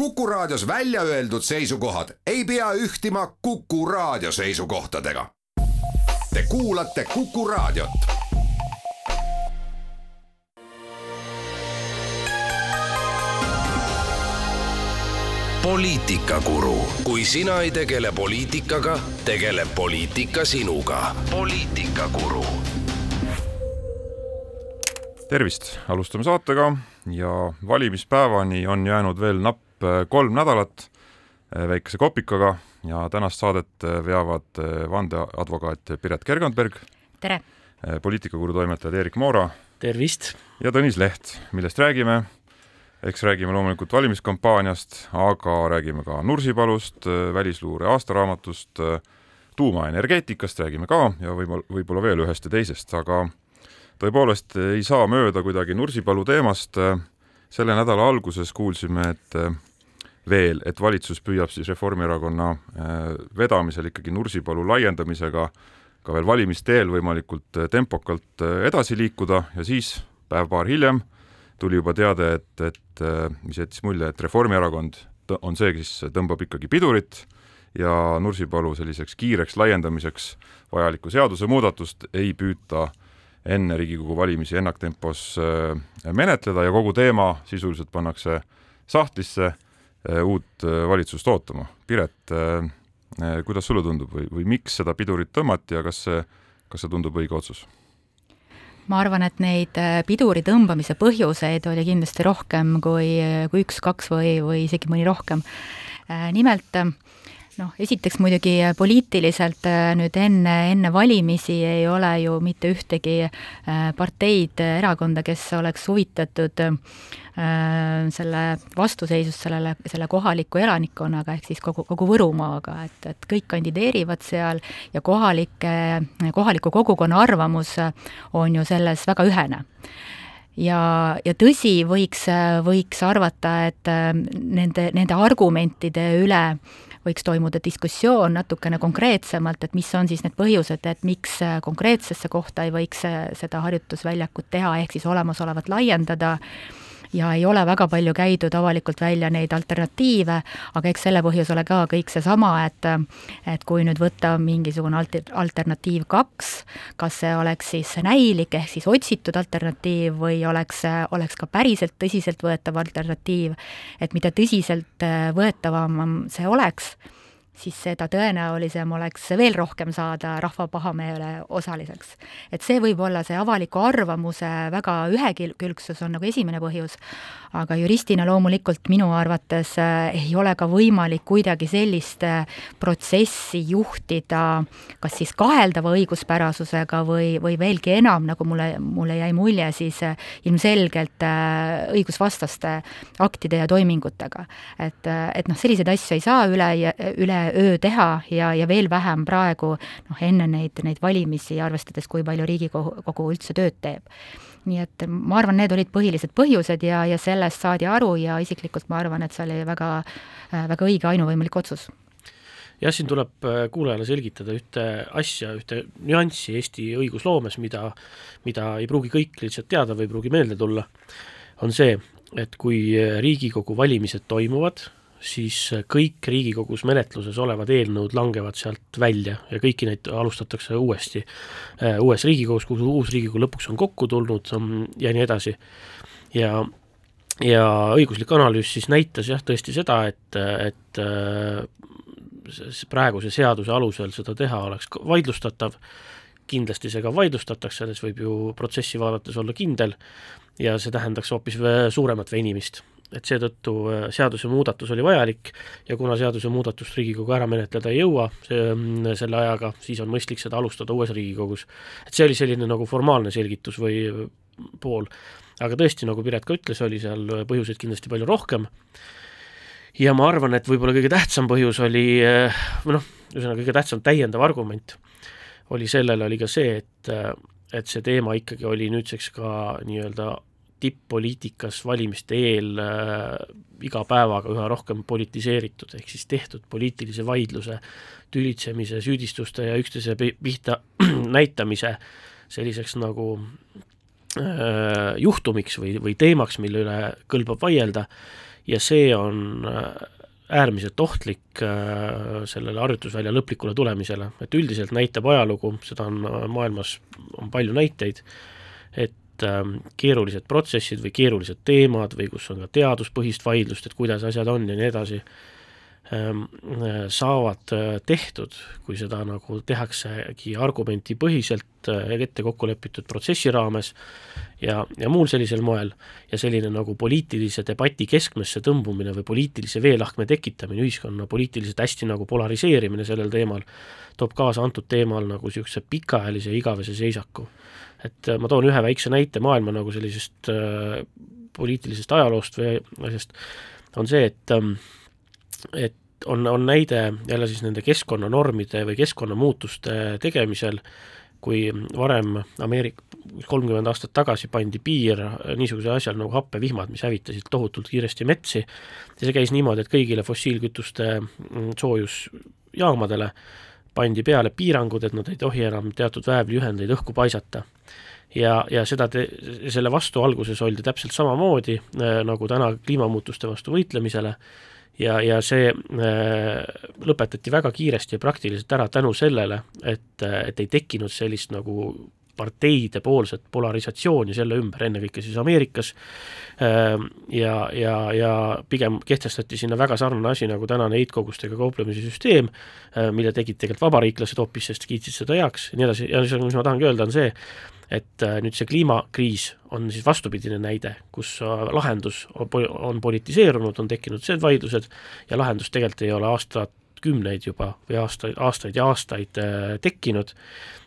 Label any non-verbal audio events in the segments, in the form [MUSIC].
Kuku Raadios välja öeldud seisukohad ei pea ühtima Kuku Raadio seisukohtadega. Te kuulate Kuku Raadiot. poliitikakuru, kui sina ei tegele poliitikaga, tegeleb poliitika sinuga. poliitikakuru tervist, alustame saatega ja valimispäevani on jäänud veel napp äh, kolm nädalat äh, väikese kopikaga ja tänast saadet äh, veavad vandeadvokaat Piret Kergandberg. tere! poliitikakuru toimetajad Erik Moora. tervist! ja Tõnis Leht, millest räägime? eks räägime loomulikult valimiskampaaniast, aga räägime ka Nursipalust, välisluure aastaraamatust, tuumaenergeetikast räägime ka ja võib-olla, võib-olla veel ühest ja teisest, aga tõepoolest ei saa mööda kuidagi Nursipalu teemast. selle nädala alguses kuulsime, et veel, et valitsus püüab siis Reformierakonna äh, vedamisel ikkagi Nursipalu laiendamisega ka veel valimisteel võimalikult äh, tempokalt äh, edasi liikuda ja siis päev-paar hiljem tuli juba teade, et, et mis jättis mulje, et Reformierakond on see, kes tõmbab ikkagi pidurit ja Nursipalu selliseks kiireks laiendamiseks vajalikku seadusemuudatust ei püüta enne Riigikogu valimisi ennaktempos menetleda ja kogu teema sisuliselt pannakse sahtlisse uut äh, valitsust ootama. Piret, kuidas sulle tundub või, või miks seda pidurit tõmmati ja kas see, kas see tundub õige otsus? ma arvan, et neid piduri tõmbamise põhjuseid oli kindlasti rohkem kui, kui üks-kaks või, või isegi mõni rohkem. nimelt noh, esiteks muidugi poliitiliselt äh, nüüd enne, enne valimisi ei ole ju mitte ühtegi äh, parteid, erakonda, kes oleks huvitatud äh, selle vastuseisust sellele, selle kohaliku elanikkonnaga, ehk siis kogu, kogu Võrumaaga, et, et kõik kandideerivad seal ja kohalike, kohaliku kogukonna arvamus on ju selles väga ühene. Ja, ja tõsi, võiks, võiks arvata, et nende, nende argumentide üle võiks toimuda diskussioon natukene konkreetsemalt, et mis on siis need põhjused, et miks konkreetsesse kohta ei võiks seda harjutusväljakut teha, ehk siis olemasolevat laiendada ja ei ole väga palju käidud avalikult välja neid alternatiive, aga eks selle põhjus ole ka kõik seesama, et et kui nüüd võtta mingisugune alter-, alternatiiv kaks, kas see oleks siis näilik ehk siis otsitud alternatiiv või oleks, oleks ka päriselt tõsiseltvõetav alternatiiv, et mida tõsiselt võetavam see oleks, siis seda tõenäolisem oleks veel rohkem saada rahva pahameele osaliseks. et see võib olla see avaliku arvamuse väga ühekülgsus on nagu esimene põhjus, aga juristina loomulikult minu arvates äh, ei ole ka võimalik kuidagi sellist äh, protsessi juhtida kas siis kaheldava õiguspärasusega või, või veelgi enam, nagu mulle, mulle jäi mulje, siis äh, ilmselgelt õigusvastaste aktide ja toimingutega. et, et noh, selliseid asju ei saa üle, üleöö teha ja, ja veel vähem praegu noh, enne neid, neid valimisi, arvestades, kui palju Riigikogu üldse tööd teeb. Nii et ma arvan, need olid põhilised põhjused ja, ja sellest saadi aru ja isiklikult ma arvan, et see oli väga, väga õige ainuvõimalik otsus. Jah, siin tuleb äh, kuulajale selgitada ühte asja, ühte nüanssi Eesti õigusloomes, mida, mida ei pruugi kõik lihtsalt teada või ei pruugi meelde tulla, on see, et kui Riigikogu valimised toimuvad, siis kõik Riigikogus menetluses olevad eelnõud langevad sealt välja ja kõiki neid alustatakse uuesti äh, uues Riigikogus, kuhu uus Riigikogu lõpuks on kokku tulnud mm, ja nii edasi. ja, ja õiguslik analüüs siis näitas jah, tõesti seda, et, et äh, praeguse seaduse alusel seda teha oleks vaidlustatav, kindlasti see ka vaidlustatakse, selles võib ju protsessi vaadates olla kindel, ja see tähendaks hoopis suuremat venimist et seetõttu äh, seadusemuudatus oli vajalik ja kuna seadusemuudatust Riigikogu ära menetleda ei jõua see, mm, selle ajaga, siis on mõistlik seda alustada uues Riigikogus. et see oli selline nagu formaalne selgitus või äh, pool, aga tõesti, nagu Piret ka ütles, oli seal põhjuseid kindlasti palju rohkem ja ma arvan, et võib-olla kõige tähtsam põhjus oli, äh, või noh, ühesõnaga kõige tähtsam täiendav argument oli sellele, oli ka see, et et see teema ikkagi oli nüüdseks ka nii-öelda tipp-poliitikas valimiste eel äh, iga päevaga üha rohkem politiseeritud, ehk siis tehtud poliitilise vaidluse, tülitsemise, süüdistuste ja üksteise pihta [CLEARS THROAT] näitamise selliseks nagu äh, juhtumiks või, või teemaks, mille üle kõlbab vaielda. Ja see on äärmiselt ohtlik sellele harjutusvälja lõplikule tulemisele, et üldiselt näitab ajalugu, seda on maailmas, on palju näiteid, et keerulised protsessid või keerulised teemad või kus on ka teaduspõhist vaidlust, et kuidas asjad on ja nii edasi, Ähm, saavad äh, tehtud, kui seda nagu tehaksegi argumentipõhiselt äh, ette kokku lepitud protsessi raames ja, ja muul sellisel moel, ja selline nagu poliitilise debati keskmesse tõmbumine või poliitilise veelahkme tekitamine, ühiskonna poliitiliselt hästi nagu polariseerimine sellel teemal, toob kaasa antud teemal nagu niisuguse pikaajalise igavese seisaku. et ma toon ühe väikse näite maailma nagu sellisest äh, poliitilisest ajaloost või asjast, on see, et ähm, et on, on näide jälle siis nende keskkonnanormide või keskkonnamuutuste tegemisel, kui varem Ameerika, kolmkümmend aastat tagasi pandi piir niisugusel asjal nagu happevihmad, mis hävitasid tohutult kiiresti metsi, ja see käis niimoodi, et kõigile fossiilkütuste mm, soojusjaamadele pandi peale piirangud, et nad ei tohi enam teatud väävliühendeid õhku paisata. Ja, ja seda te, selle vastu alguses oldi täpselt samamoodi äh, nagu täna kliimamuutuste vastu võitlemisele, ja, ja see äh, lõpetati väga kiiresti ja praktiliselt ära tänu sellele, et, et ei tekkinud sellist nagu parteide poolset polarisatsiooni selle ümber, ennekõike siis Ameerikas. Äh,, ja, ja, ja pigem kehtestati sinna väga sarnane asi nagu tänane heitkogustega kauplemise süsteem äh,, mille tegid tegelikult vabariiklased hoopis, sest kiitsid seda heaks ja nii edasi, ja mis ma tahangi öelda, on see, et äh, nüüd see kliimakriis on siis vastupidine näide, kus äh, lahendus on, politiseerunud, on tekkinud sellised vaidlused ja lahendus tegelikult ei ole aastakümneid juba või aastaid, aastaid ja aastaid äh, tekkinud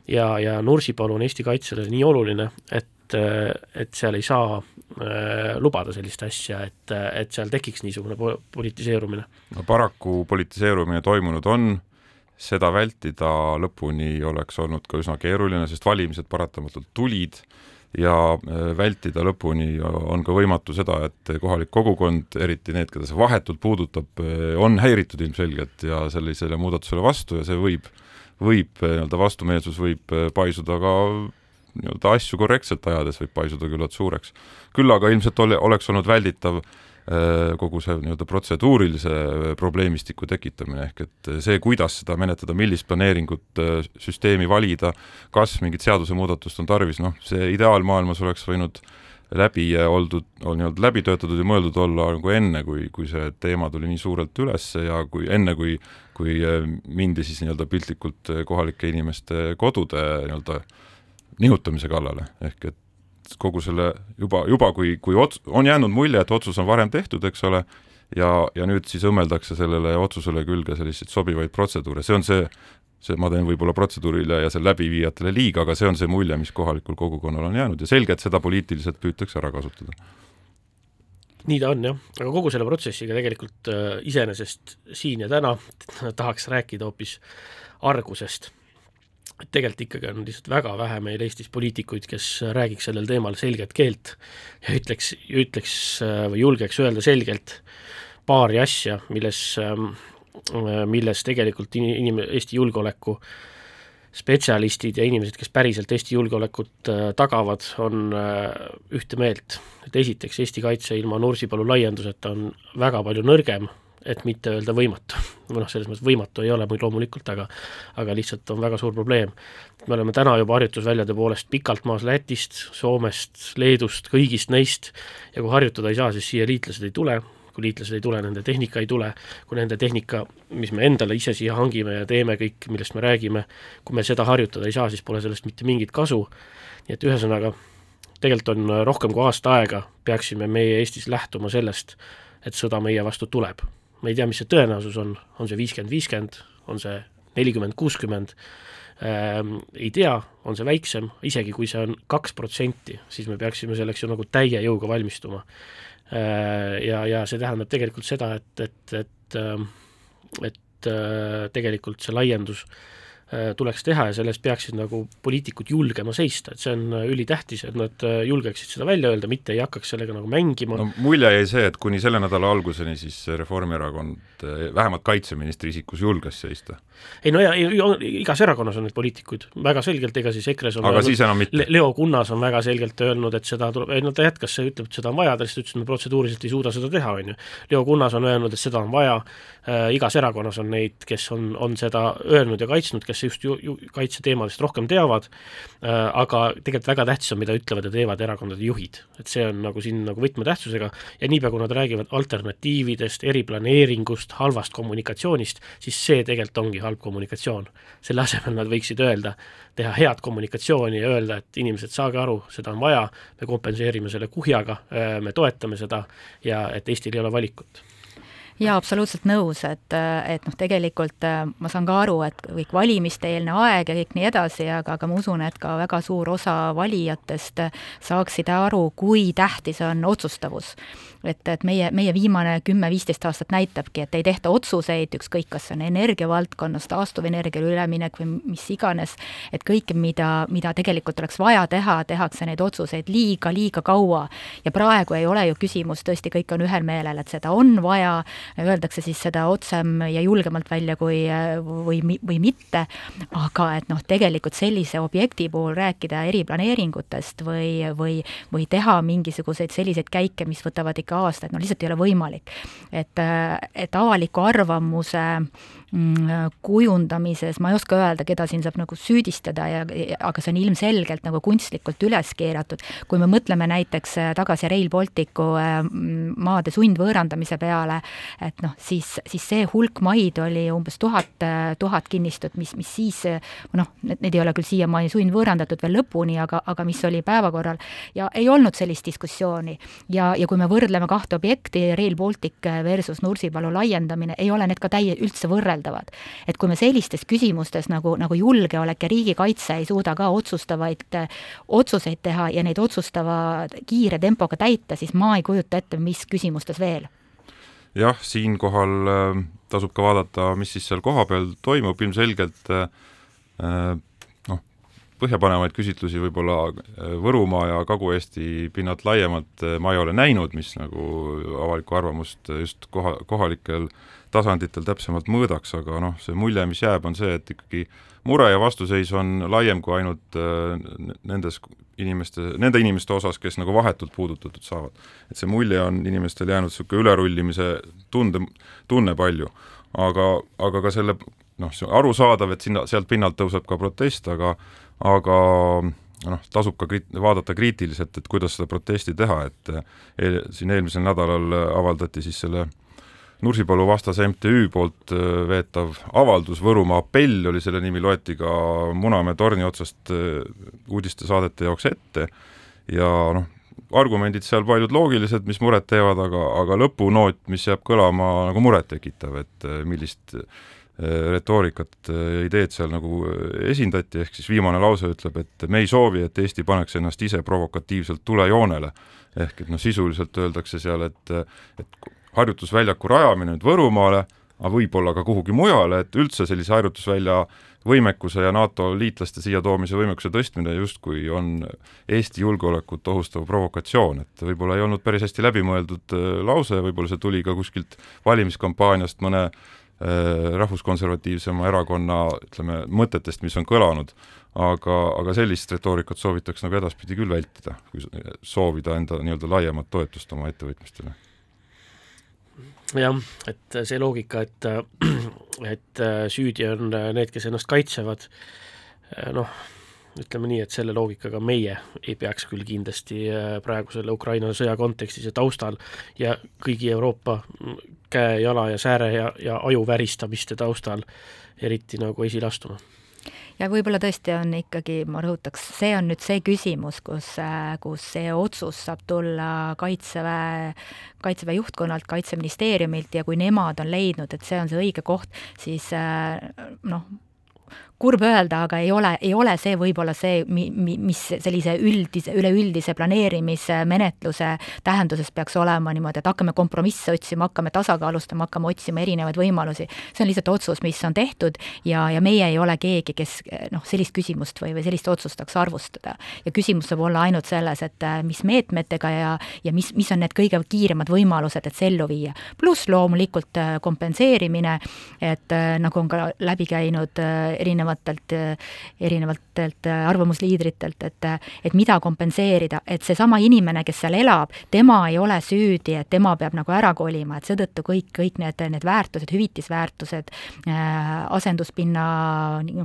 ja, ja Nursipalu on Eesti kaitsele nii oluline, et, et seal ei saa lubada sellist asja, et, et seal tekiks niisugune po politiseerumine. no paraku politiseerumine toimunud on seda vältida lõpuni oleks olnud ka üsna keeruline, sest valimised paratamatult tulid ja äh, vältida lõpuni on ka võimatu seda, et kohalik kogukond, eriti need, keda see vahetult puudutab, äh, on häiritud ilmselgelt ja sellisele muudatusele vastu ja see võib, võib äh, nii-öelda vastumeelsus võib paisuda ka nii-öelda asju korrektselt ajades võib paisuda küllalt suureks. küll aga ilmselt ole, oleks olnud välditav äh, kogu see nii-öelda protseduurilise äh, probleemistiku tekitamine, ehk et äh, see, kuidas seda menetleda, millist planeeringut, süsteemi valida, kas mingit seadusemuudatust on tarvis, noh, see ideaalmaailmas oleks võinud läbi oldud, nii-öelda läbi töötatud ja mõeldud olla nagu enne, kui, kui see teema tuli nii suurelt üles ja kui enne, kui kui mindi siis nii-öelda piltlikult kohalike inimeste kodude nii-öelda nihutamise kallale, ehk et kogu selle juba, juba kui, kui ots-, on jäänud mulje, et otsus on varem tehtud, eks ole, ja, ja nüüd siis õmmeldakse sellele otsusele külge selliseid sobivaid protseduure, see on see, see, ma teen võib-olla protseduurile ja selle läbiviijatele liiga, aga see on see mulje, mis kohalikul kogukonnal on jäänud. Ja selge, et seda poliitiliselt püütakse ära kasutada. nii ta on jah, aga kogu selle protsessiga tegelikult äh, iseenesest siin ja täna tahaks rääkida hoopis argusest et tegelikult ikkagi on lihtsalt väga vähe meil Eestis poliitikuid, kes räägiks sellel teemal selget keelt ja ütleks, ütleks või julgeks öelda selgelt paari asja, milles, milles tegelikult inim-, Eesti julgeoleku spetsialistid ja inimesed, kes päriselt Eesti julgeolekut äh, tagavad, on äh, ühte meelt. et esiteks, Eesti kaitse ilma Nursipalu laienduseta on väga palju nõrgem et mitte öelda võimatu. või noh, selles mõttes võimatu ei ole muid loomulikult, aga aga lihtsalt on väga suur probleem. me oleme täna juba harjutusväljade poolest pikalt maas Lätist, Soomest, Leedust, kõigist neist, ja kui harjutada ei saa, siis siia liitlased ei tule, kui liitlased ei tule, nende tehnika ei tule, kui nende tehnika, mis me endale ise siia hangime ja teeme kõik, millest me räägime, kui me seda harjutada ei saa, siis pole sellest mitte mingit kasu, nii et ühesõnaga, tegelikult on rohkem kui aasta aega, peaksime meie Eestis lähtuma sellest, et sõda meie vastu tuleb ma ei tea, mis see tõenäosus on, on see viiskümmend, viiskümmend, on see nelikümmend, kuuskümmend, ähm, ei tea, on see väiksem, isegi kui see on kaks protsenti, siis me peaksime selleks ju nagu täie jõuga valmistuma. Äh, ja, ja see tähendab tegelikult seda, et, et, et, ähm, et tegelikult see laiendus Äh, tuleks teha ja selle eest peaksid nagu poliitikud julgema seista, et see on äh, ülitähtis, et nad äh, julgeksid seda välja öelda, mitte ei hakkaks sellega nagu mängima. no mulje jäi see, et kuni selle nädala alguseni siis Reformierakond vähemalt kaitseministri isikus julges seista. ei no ja, ja igas erakonnas on neid poliitikuid, väga selgelt, ega siis EKRE-s on aga öelnud, siis enam mitte? Leo Kunnas on väga selgelt öelnud, et seda tuleb, ei no ta jätkas, ütleb, et seda on vaja, ta lihtsalt ütles, et me protseduuriliselt ei suuda seda teha, on ju. Leo Kunnas on öelnud, et seda on vaja äh,, igas erakonnas on neid, kes on, on seda öelnud ja kaitsnud, kes just ju, ju kaitseteemadest rohkem teavad äh,, aga tegelikult väga tähtis on, mida ütlevad ja teevad erakondade juhid. et see on nagu siin nagu võtmetähtsusega ja niipea, kui nad räägivad alternatiividest, eriplaneeringust, halvast kommunikatsioonist, siis see tegelikult ongi halb kommunikatsioon. selle asemel nad võiksid öelda, teha head kommunikatsiooni ja öelda, et inimesed, saage aru, seda on vaja, me kompenseerime selle kuhjaga, äh, me toetame seda ja et Eestil ei ole valikut jaa, absoluutselt nõus, et, et noh, tegelikult äh, ma saan ka aru, et kõik valimiste-eelne aeg ja kõik nii edasi, aga, aga ma usun, et ka väga suur osa valijatest saaksid aru, kui tähtis on otsustavus et, et meie, meie viimane kümme-viisteist aastat näitabki, et ei tehta otsuseid, ükskõik, kas see on energiavaldkonnas, taastuvenergiale üleminek või mis iganes, et kõike, mida, mida tegelikult oleks vaja teha, tehakse neid otsuseid liiga, liiga kaua. ja praegu ei ole ju küsimus, tõesti, kõik on ühel meelel, et seda on vaja, öeldakse siis seda otsem ja julgemalt välja kui, või, või mitte, aga et noh, tegelikult sellise objekti puhul rääkida eriplaneeringutest või, või, või teha mingisuguseid selliseid käike, mis võtavad ikka pikka aastaid, no lihtsalt ei ole võimalik. et, et avaliku arvamuse mm, kujundamises ma ei oska öelda, keda siin saab nagu süüdistada ja, aga see on ilmselgelt nagu kunstlikult üles keeratud. kui me mõtleme näiteks tagasi Rail Balticu mm, maade sundvõõrandamise peale, et noh, siis, siis see hulk maid oli umbes tuhat, tuhat kinnistut, mis, mis siis noh, need ei ole küll siiamaani sundvõõrandatud veel lõpuni, aga, aga mis oli päevakorral ja ei olnud sellist diskussiooni. ja, ja kui me võrdleme kahte objekti, Rail Baltic versus Nursipalu laiendamine, ei ole need ka täie, üldse võrreldavad. Et kui me sellistes küsimustes nagu, nagu julgeolek ja riigikaitse ei suuda ka otsustavaid otsuseid teha ja neid otsustava kiire tempoga täita, siis ma ei kujuta ette, mis küsimustes veel. Jah, siinkohal äh, tasub ka vaadata, mis siis seal kohapeal toimub, ilmselgelt äh, põhjapanevaid küsitlusi võib-olla äh, Võrumaa ja Kagu-Eesti pinnalt laiemalt äh, ma ei ole näinud, mis nagu avalikku arvamust just koha, kohalikel tasanditel täpsemalt mõõdaks, aga noh, see mulje, mis jääb, on see, et ikkagi mure ja vastuseis on laiem kui ainult äh, nendes inimeste, nende inimeste osas, kes nagu vahetult puudutatud saavad. et see mulje on inimestel jäänud niisugune ülerullimise tunde, tunne palju. aga, aga ka selle noh, see on arusaadav, et sinna, sealt pinnalt tõuseb ka protest, aga aga noh, tasub ka kriit-, vaadata kriitiliselt, et kuidas seda protesti teha, et eel, siin eelmisel nädalal avaldati siis selle Nursipalu vastase MTÜ poolt äh, veetav avaldus, Võrumaa apell oli selle nimi, loeti ka Munamäe torni otsast äh, uudistesaadete jaoks ette ja noh, argumendid seal paljud loogilised, mis muret teevad, aga, aga lõpunoot, mis jääb kõlama nagu murettekitav, et äh, millist retoorikat ideed seal nagu esindati, ehk siis viimane lause ütleb, et me ei soovi, et Eesti paneks ennast ise provokatiivselt tulejoonele. ehk et noh, sisuliselt öeldakse seal, et, et harjutusväljaku rajamine nüüd Võrumaale, aga võib-olla ka kuhugi mujale, et üldse sellise harjutusvälja võimekuse ja NATO liitlaste siia toomise võimekuse tõstmine justkui on Eesti julgeolekut ohustav provokatsioon, et võib-olla ei olnud päris hästi läbimõeldud lause, võib-olla see tuli ka kuskilt valimiskampaaniast mõne Äh, rahvuskonservatiivsema erakonna ütleme, mõtetest, mis on kõlanud, aga, aga sellist retoorikat soovitaks nagu edaspidi küll vältida, kui soovida enda nii-öelda laiemat toetust oma ettevõtmistele. Jah, et see loogika, et, [CLEARS THROAT] et süüdi on need, kes ennast kaitsevad, noh, ütleme nii, et selle loogikaga meie ei peaks küll kindlasti praegu selle Ukraina sõja kontekstis ja taustal ja kõigi Euroopa käe, jala ja sääre ja, ja aju väristamiste taustal eriti nagu esile astuma ja võib-olla tõesti on ikkagi, ma rõhutaks, see on nüüd see küsimus, kus, kus see otsus saab tulla Kaitseväe, Kaitseväe juhtkonnalt, Kaitseministeeriumilt ja kui nemad on leidnud, et see on see õige koht, siis noh, kurb öelda, aga ei ole, ei ole see võib-olla see, mi-, mi-, mis sellise üldise, üleüldise planeerimismenetluse tähenduses peaks olema niimoodi, et hakkame kompromisse otsima, hakkame tasakaalustama, hakkame otsima erinevaid võimalusi. see on lihtsalt otsus, mis on tehtud ja, ja meie ei ole keegi, kes noh, sellist küsimust või, või sellist otsust tahaks arvustada. ja küsimus saab olla ainult selles, et mis meetmetega ja, ja mis, mis on need kõige kiiremad võimalused, et see ellu viia. pluss loomulikult kompenseerimine, et nagu on ka läbi käinud erinevatelt, erinevatelt arvamusliidritelt, et et mida kompenseerida, et seesama inimene, kes seal elab, tema ei ole süüdi, et tema peab nagu ära kolima, et seetõttu kõik, kõik need, need väärtused, hüvitisväärtused, asenduspinna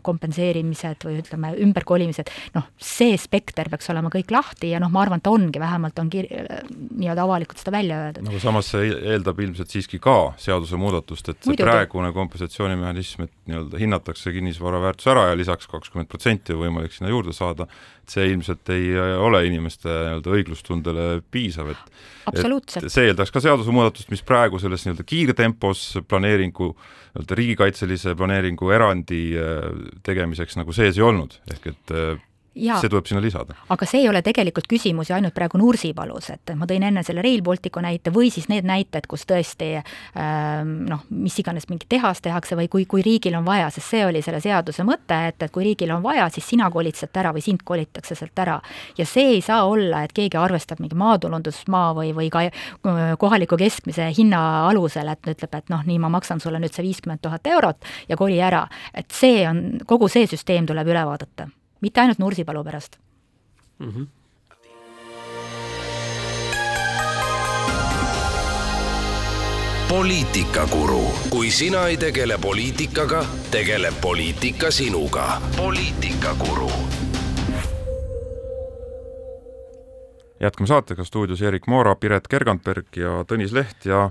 kompenseerimised või ütleme, ümberkolimised, noh, see spekter peaks olema kõik lahti ja noh, ma arvan, et ongi, vähemalt on kir-, nii-öelda avalikult seda välja öeldud. no aga samas see eeldab ilmselt siiski ka seadusemuudatust, et see Muidugi. praegune kompensatsioonimehhanism, et nii-öelda hinnatakse kinnisvara väärtus ära ja lisaks kakskümmend protsenti on võimalik sinna juurde saada, et see ilmselt ei ole inimeste nii-öelda õiglustundele piisav, et absoluutselt. see eeldaks ka seadusemuudatust, mis praegu selles nii-öelda kiirtempos planeeringu, nii-öelda riigikaitselise planeeringu erandi äh, tegemiseks nagu sees ei olnud, ehk et äh. See tuleb sinna lisada. aga see ei ole tegelikult küsimus ju ainult praegu Nursipalus, et ma tõin enne selle Rail Balticu näite või siis need näited, kus tõesti ähm, noh, mis iganes mingi tehas tehakse või kui, kui riigil on vaja, sest see oli selle seaduse mõte, et, et kui riigil on vaja, siis sina kolid sealt ära või sind kolitakse sealt ära. ja see ei saa olla, et keegi arvestab mingi maatulundusmaa või, või ka äh, kohaliku keskmise hinna alusel, et ütleb, et noh, nii, ma maksan sulle nüüd see viiskümmend tuhat eurot ja koli ära. et see on, kogu see süsteem tuleb üle vaadata mitte ainult Nursipalu pärast mm. -hmm. poliitikakuru, kui sina ei tegele poliitikaga, tegeleb poliitika sinuga. poliitikakuru. jätkame saatega stuudios Erik Moora, Piret Kergantberg ja Tõnis Leht ja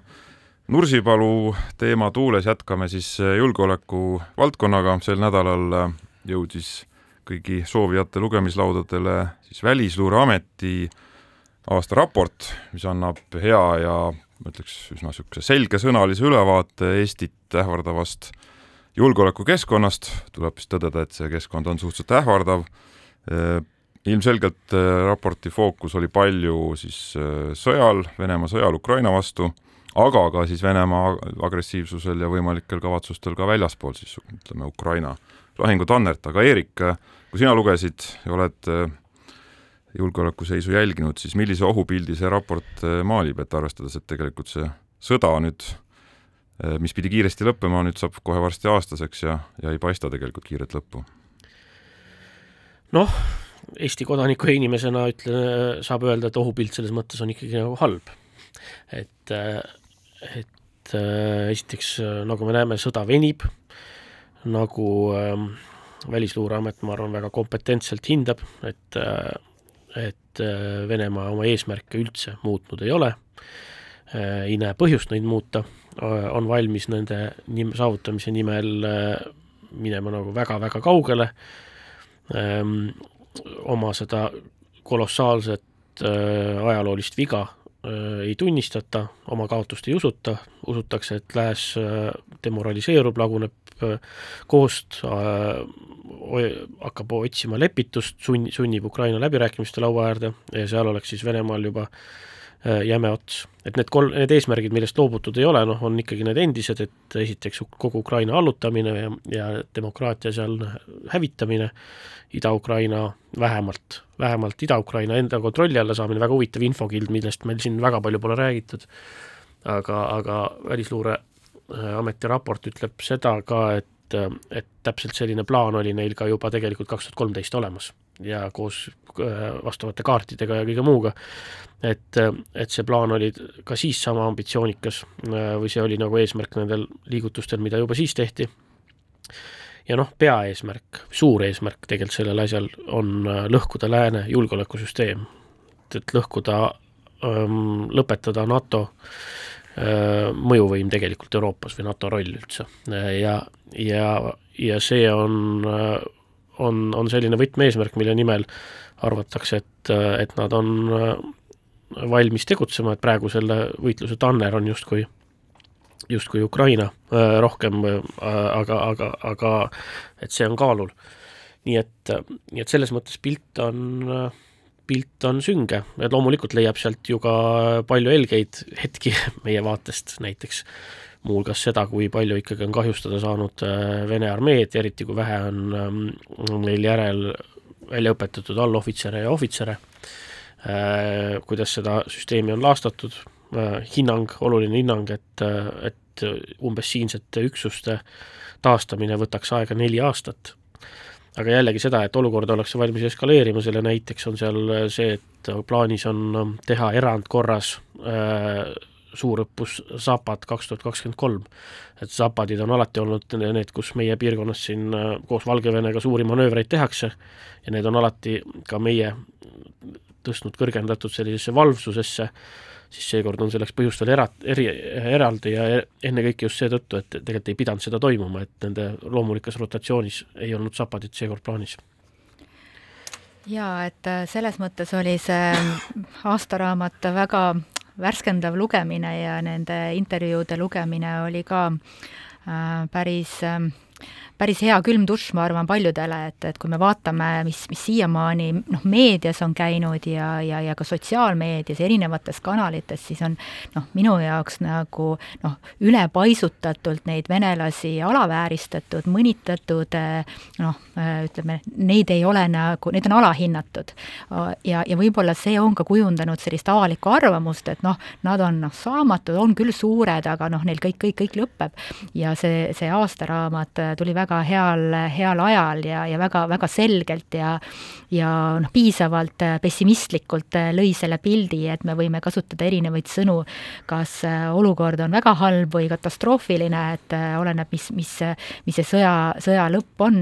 Nursipalu teema tuules jätkame siis julgeoleku valdkonnaga, sel nädalal jõudis kõigi soovijate lugemislaudadele siis Välisluureameti aastaraport, mis annab hea ja ma ütleks, üsna niisuguse selgesõnalise ülevaate Eestit ähvardavast julgeolekukeskkonnast, tuleb siis tõdeda, et see keskkond on suhteliselt ähvardav, ilmselgelt raporti fookus oli palju siis sõjal, Venemaa sõjal Ukraina vastu, aga ka siis Venemaa agressiivsusel ja võimalikel kavatsustel ka väljaspool siis ütleme, Ukraina lahingutannert, aga Eerik, kui sina lugesid ja oled äh, julgeolekuseisu jälginud, siis millise ohupildi see raport äh, maalib, et arvestades, et tegelikult see sõda nüüd, äh, mis pidi kiiresti lõppema, nüüd saab kohe varsti aastaseks ja, ja ei paista tegelikult kiiret lõppu? noh, Eesti kodaniku ja inimesena ütlen, saab öelda, et ohupilt selles mõttes on ikkagi nagu halb. et, et esiteks, nagu me näeme, sõda venib, nagu äh, Välisluureamet, ma arvan, väga kompetentselt hindab, et et Venemaa oma eesmärke üldse muutnud ei ole, ei näe põhjust neid muuta, on valmis nende nim-, saavutamise nimel minema nagu väga-väga kaugele, oma seda kolossaalset ajaloolist viga ei tunnistata, oma kaotust ei usuta, usutakse, et lääs demoraliseerub, laguneb koost, hakkab otsima lepitust, sunn-, sunnib Ukraina läbirääkimiste laua äärde ja seal oleks siis Venemaal juba jäme ots. et need kolm, need eesmärgid, millest loobutud ei ole, noh, on ikkagi need endised, et esiteks kogu Ukraina allutamine ja, ja demokraatia seal hävitamine, Ida-Ukraina vähemalt, vähemalt Ida-Ukraina enda kontrolli alla saamine, väga huvitav infokild, millest meil siin väga palju pole räägitud, aga, aga Välisluure Äh, raport ütleb seda ka, et, äh, et täpselt selline plaan oli neil ka juba tegelikult kaks tuhat kolmteist olemas ja koos äh, vastavate kaartidega ja kõige muuga. et, et see plaan oli ka siis sama ambitsioonikas või see oli nagu eesmärk nendel liigutustel, mida juba siis tehti. ja noh, peaeesmärk, suur eesmärk tegelikult sellel asjal on lõhkuda lääne julgeolekusüsteem, et, et lõhkuda, ähm, lõpetada NATO äh, Äh, mõjuvõim tegelikult Euroopas või NATO roll üldse ja, ja, ja see on, äh, on, on selline võtmeeesmärk, mille nimel arvatakse, et, et nad on äh, valmis tegutsema, et praegu selle võitluse tanner on justkui justkui Ukraina rohkem, aga, aga, aga et see on kaalul. nii et, nii et selles mõttes pilt on, pilt on sünge, et loomulikult leiab sealt ju ka palju helgeid hetki [LAUGHS] meie vaatest, näiteks muuhulgas seda, kui palju ikkagi on kahjustada saanud Vene armeed, eriti kui vähe on meil järel välja õpetatud allohvitsere ja ohvitsere, kuidas seda süsteemi on laastatud, hinnang, oluline hinnang, et, et umbes siinsete üksuste taastamine võtaks aega neli aastat. aga jällegi seda, et olukord ollakse valmis eskaleerima, selle näiteks on seal see, et plaanis on teha erandkorras äh, suurõppus Zapad kaks tuhat kakskümmend kolm. et Zapadid on alati olnud need, kus meie piirkonnas siin äh, koos Valgevenega suuri manöövreid tehakse. Ja need on alati ka meie tõstnud kõrgendatud sellisesse valvsusesse, siis seekord on selleks põhjust veel era-, eri, eraldi ja e-, ennekõike just seetõttu, et tegelikult ei pidanud seda toimuma, et nende loomulikus rotatsioonis ei olnud Zapadit seekord plaanis. Jaa, et äh, selles mõttes oli see aastaraamat väga värskendav lugemine ja nende intervjuude lugemine oli ka äh, päris äh, päris hea külm dušš, ma arvan, paljudele, et, et kui me vaatame, mis, mis siiamaani noh, meedias on käinud ja, ja, ja ka sotsiaalmeedias, erinevates kanalites, siis on noh, minu jaoks nagu noh, ülepaisutatult neid venelasi alavääristatud, mõnitatud, noh, ütleme, neid ei ole nagu, neid on alahinnatud. ja, ja võib-olla see on ka kujundanud sellist avalikku arvamust, et noh, nad on noh, saamatud, on küll suured, aga noh, neil kõik, kõik, kõik lõpeb. ja see, see aastaraamat tuli väga väga heal, heal ajal ja, ja väga, väga selgelt ja ja noh, piisavalt pessimistlikult lõi selle pildi, et me võime kasutada erinevaid sõnu, kas olukord on väga halb või katastroofiline, et oleneb, mis, mis, mis see sõja, sõja lõpp on,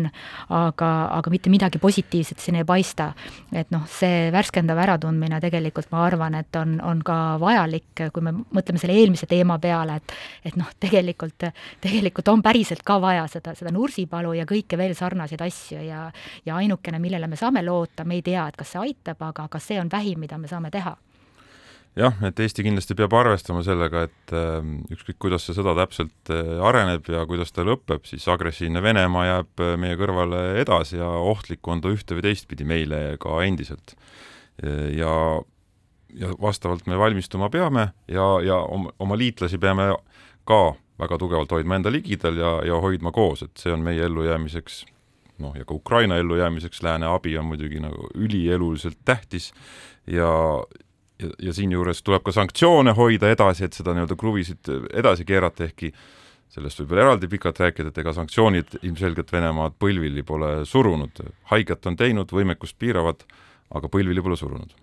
aga, aga mitte midagi positiivset siin ei paista. et noh, see värskendav äratundmine tegelikult ma arvan, et on, on ka vajalik, kui me mõtleme selle eelmise teema peale, et et noh, tegelikult, tegelikult on päriselt ka vaja seda, seda nursi Nursipalu ja kõike veel sarnaseid asju ja ja ainukene, millele me saame loota, me ei tea, et kas see aitab, aga kas see on vähim, mida me saame teha jah, et Eesti kindlasti peab arvestama sellega, et äh, ükskõik, kuidas see sõda täpselt äh, areneb ja kuidas ta lõpeb, siis agressiivne Venemaa jääb äh, meie kõrvale edasi ja ohtlik on ta ühte või teistpidi meile ka endiselt. ja, ja vastavalt me valmistuma peame ja, ja oma, oma liitlasi peame ka väga tugevalt hoidma enda ligidal ja, ja hoidma koos, et see on meie ellujäämiseks noh, ja ka Ukraina ellujäämiseks lääne abi on muidugi nagu ülieluliselt tähtis ja ja, ja siinjuures tuleb ka sanktsioone hoida edasi, et seda nii-öelda kruvisid edasi keerata, ehkki sellest võib veel eraldi pikalt rääkida, et ega sanktsioonid ilmselgelt Venemaad põlvili pole surunud, haiget on teinud, võimekust piiravad, aga põlvili pole surunud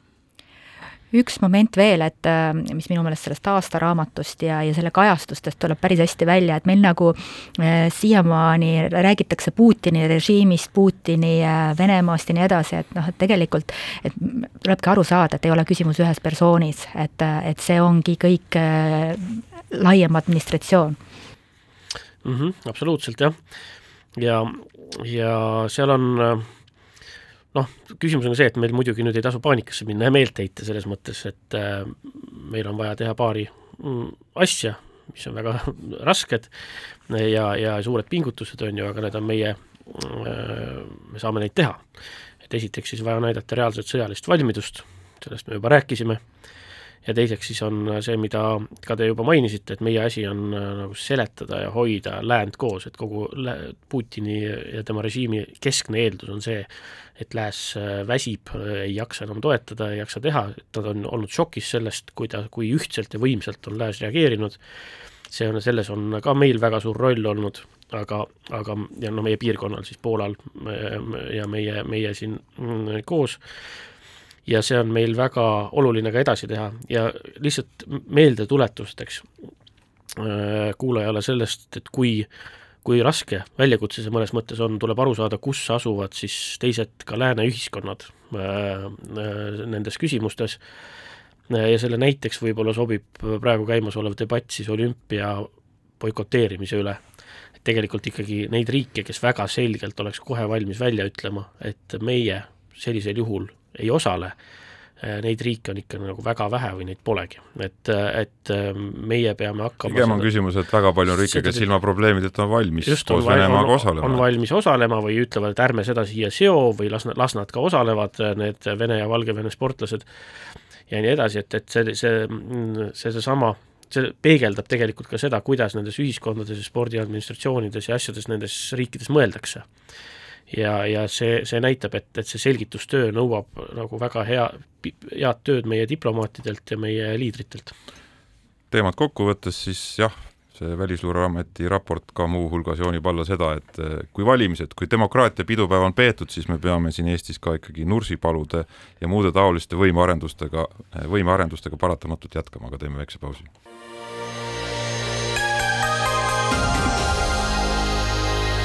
üks moment veel, et äh, mis minu meelest sellest aastaraamatust ja, ja selle kajastustest tuleb päris hästi välja, et meil nagu äh, siiamaani räägitakse Putini režiimist, Putini äh, Venemaast ja nii edasi, et noh, et tegelikult et tulebki aru saada, et ei ole küsimus ühes persoonis, et, et see ongi kõik äh, laiem administratsioon mm. -hmm, absoluutselt jah, ja, ja seal on äh, noh, küsimus on ka see, et meil muidugi nüüd ei tasu paanikasse minna ja meelt heita selles mõttes, et äh, meil on vaja teha paari mm, asja, mis on väga [LAUGHS] rasked ja, ja suured pingutused, on ju, aga need on meie äh,, me saame neid teha. et esiteks siis vaja näidata reaalset sõjalist valmidust, sellest me juba rääkisime äh,, ja teiseks siis on see, mida ka te juba mainisite, et meie asi on äh, nagu seletada ja hoida läänd koos, et kogu Putini ja tema režiimi keskne eeldus on see, et lääs äh, väsib, ei jaksa enam toetada, ei jaksa teha, nad on olnud šokis sellest, kuida-, kui ühtselt ja võimsalt on lääs reageerinud, see on, selles on ka meil väga suur roll olnud, aga, aga ja noh, meie piirkonnal siis Poolal ja meie, meie siin mm, koos ja see on meil väga oluline ka edasi teha. Ja lihtsalt meeldetuletusteks äh, kuulajale sellest, et kui kui raske väljakutse see mõnes mõttes on, tuleb aru saada, kus asuvad siis teised ka lääne ühiskonnad äh, äh, nendes küsimustes. Ja selle näiteks võib-olla sobib praegu käimasolev debatt siis olümpia boikoteerimise üle. et tegelikult ikkagi neid riike, kes väga selgelt oleks kohe valmis välja ütlema, et meie sellisel juhul ei osale, neid riike on ikka nagu väga vähe või neid polegi, et, et meie peame hakkama pigem on seda, küsimus, et väga palju on riike, kes ilma probleemideta on valmis just, koos on, Venemaaga osalema. on valmis osalema või ütlevad, et ärme seda siia seo või las, las nad ka osalevad, need Vene ja Valgevene sportlased ja nii edasi, et, et see, see, see, seesama see peegeldab tegelikult ka seda, kuidas nendes ühiskondades ja spordiadministratsioonides ja asjades nendes riikides mõeldakse ja, ja see, see näitab, et, et see selgitustöö nõuab nagu väga hea, head tööd meie diplomaatidelt ja meie liidritelt. teemat kokku võttes siis jah, see Välisluureameti raport ka muuhulgas joonib alla seda, et eh, kui valimised, kui demokraatia pidupäev on peetud, siis me peame siin Eestis ka ikkagi Nursipalude ja muude taoliste võimearendustega, eh, võimearendustega paratamatult jätkama, aga teeme väikse pausi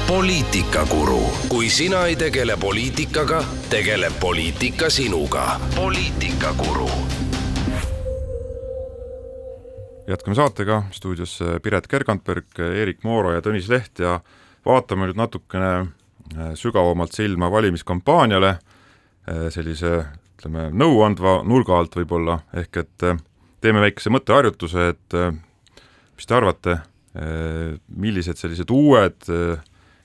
poliitikakuru, kui sina ei tegele poliitikaga, tegeleb poliitika sinuga. poliitikakuru. jätkame saatega, stuudios Piret Kergantberg, Eerik Mooro ja Tõnis Leht ja vaatame nüüd natukene äh, sügavamalt silma valimiskampaaniale, äh, sellise ütleme, nõuandva nurga alt võib-olla, ehk et äh, teeme väikese mõtteharjutuse, et mis te arvate, millised sellised uued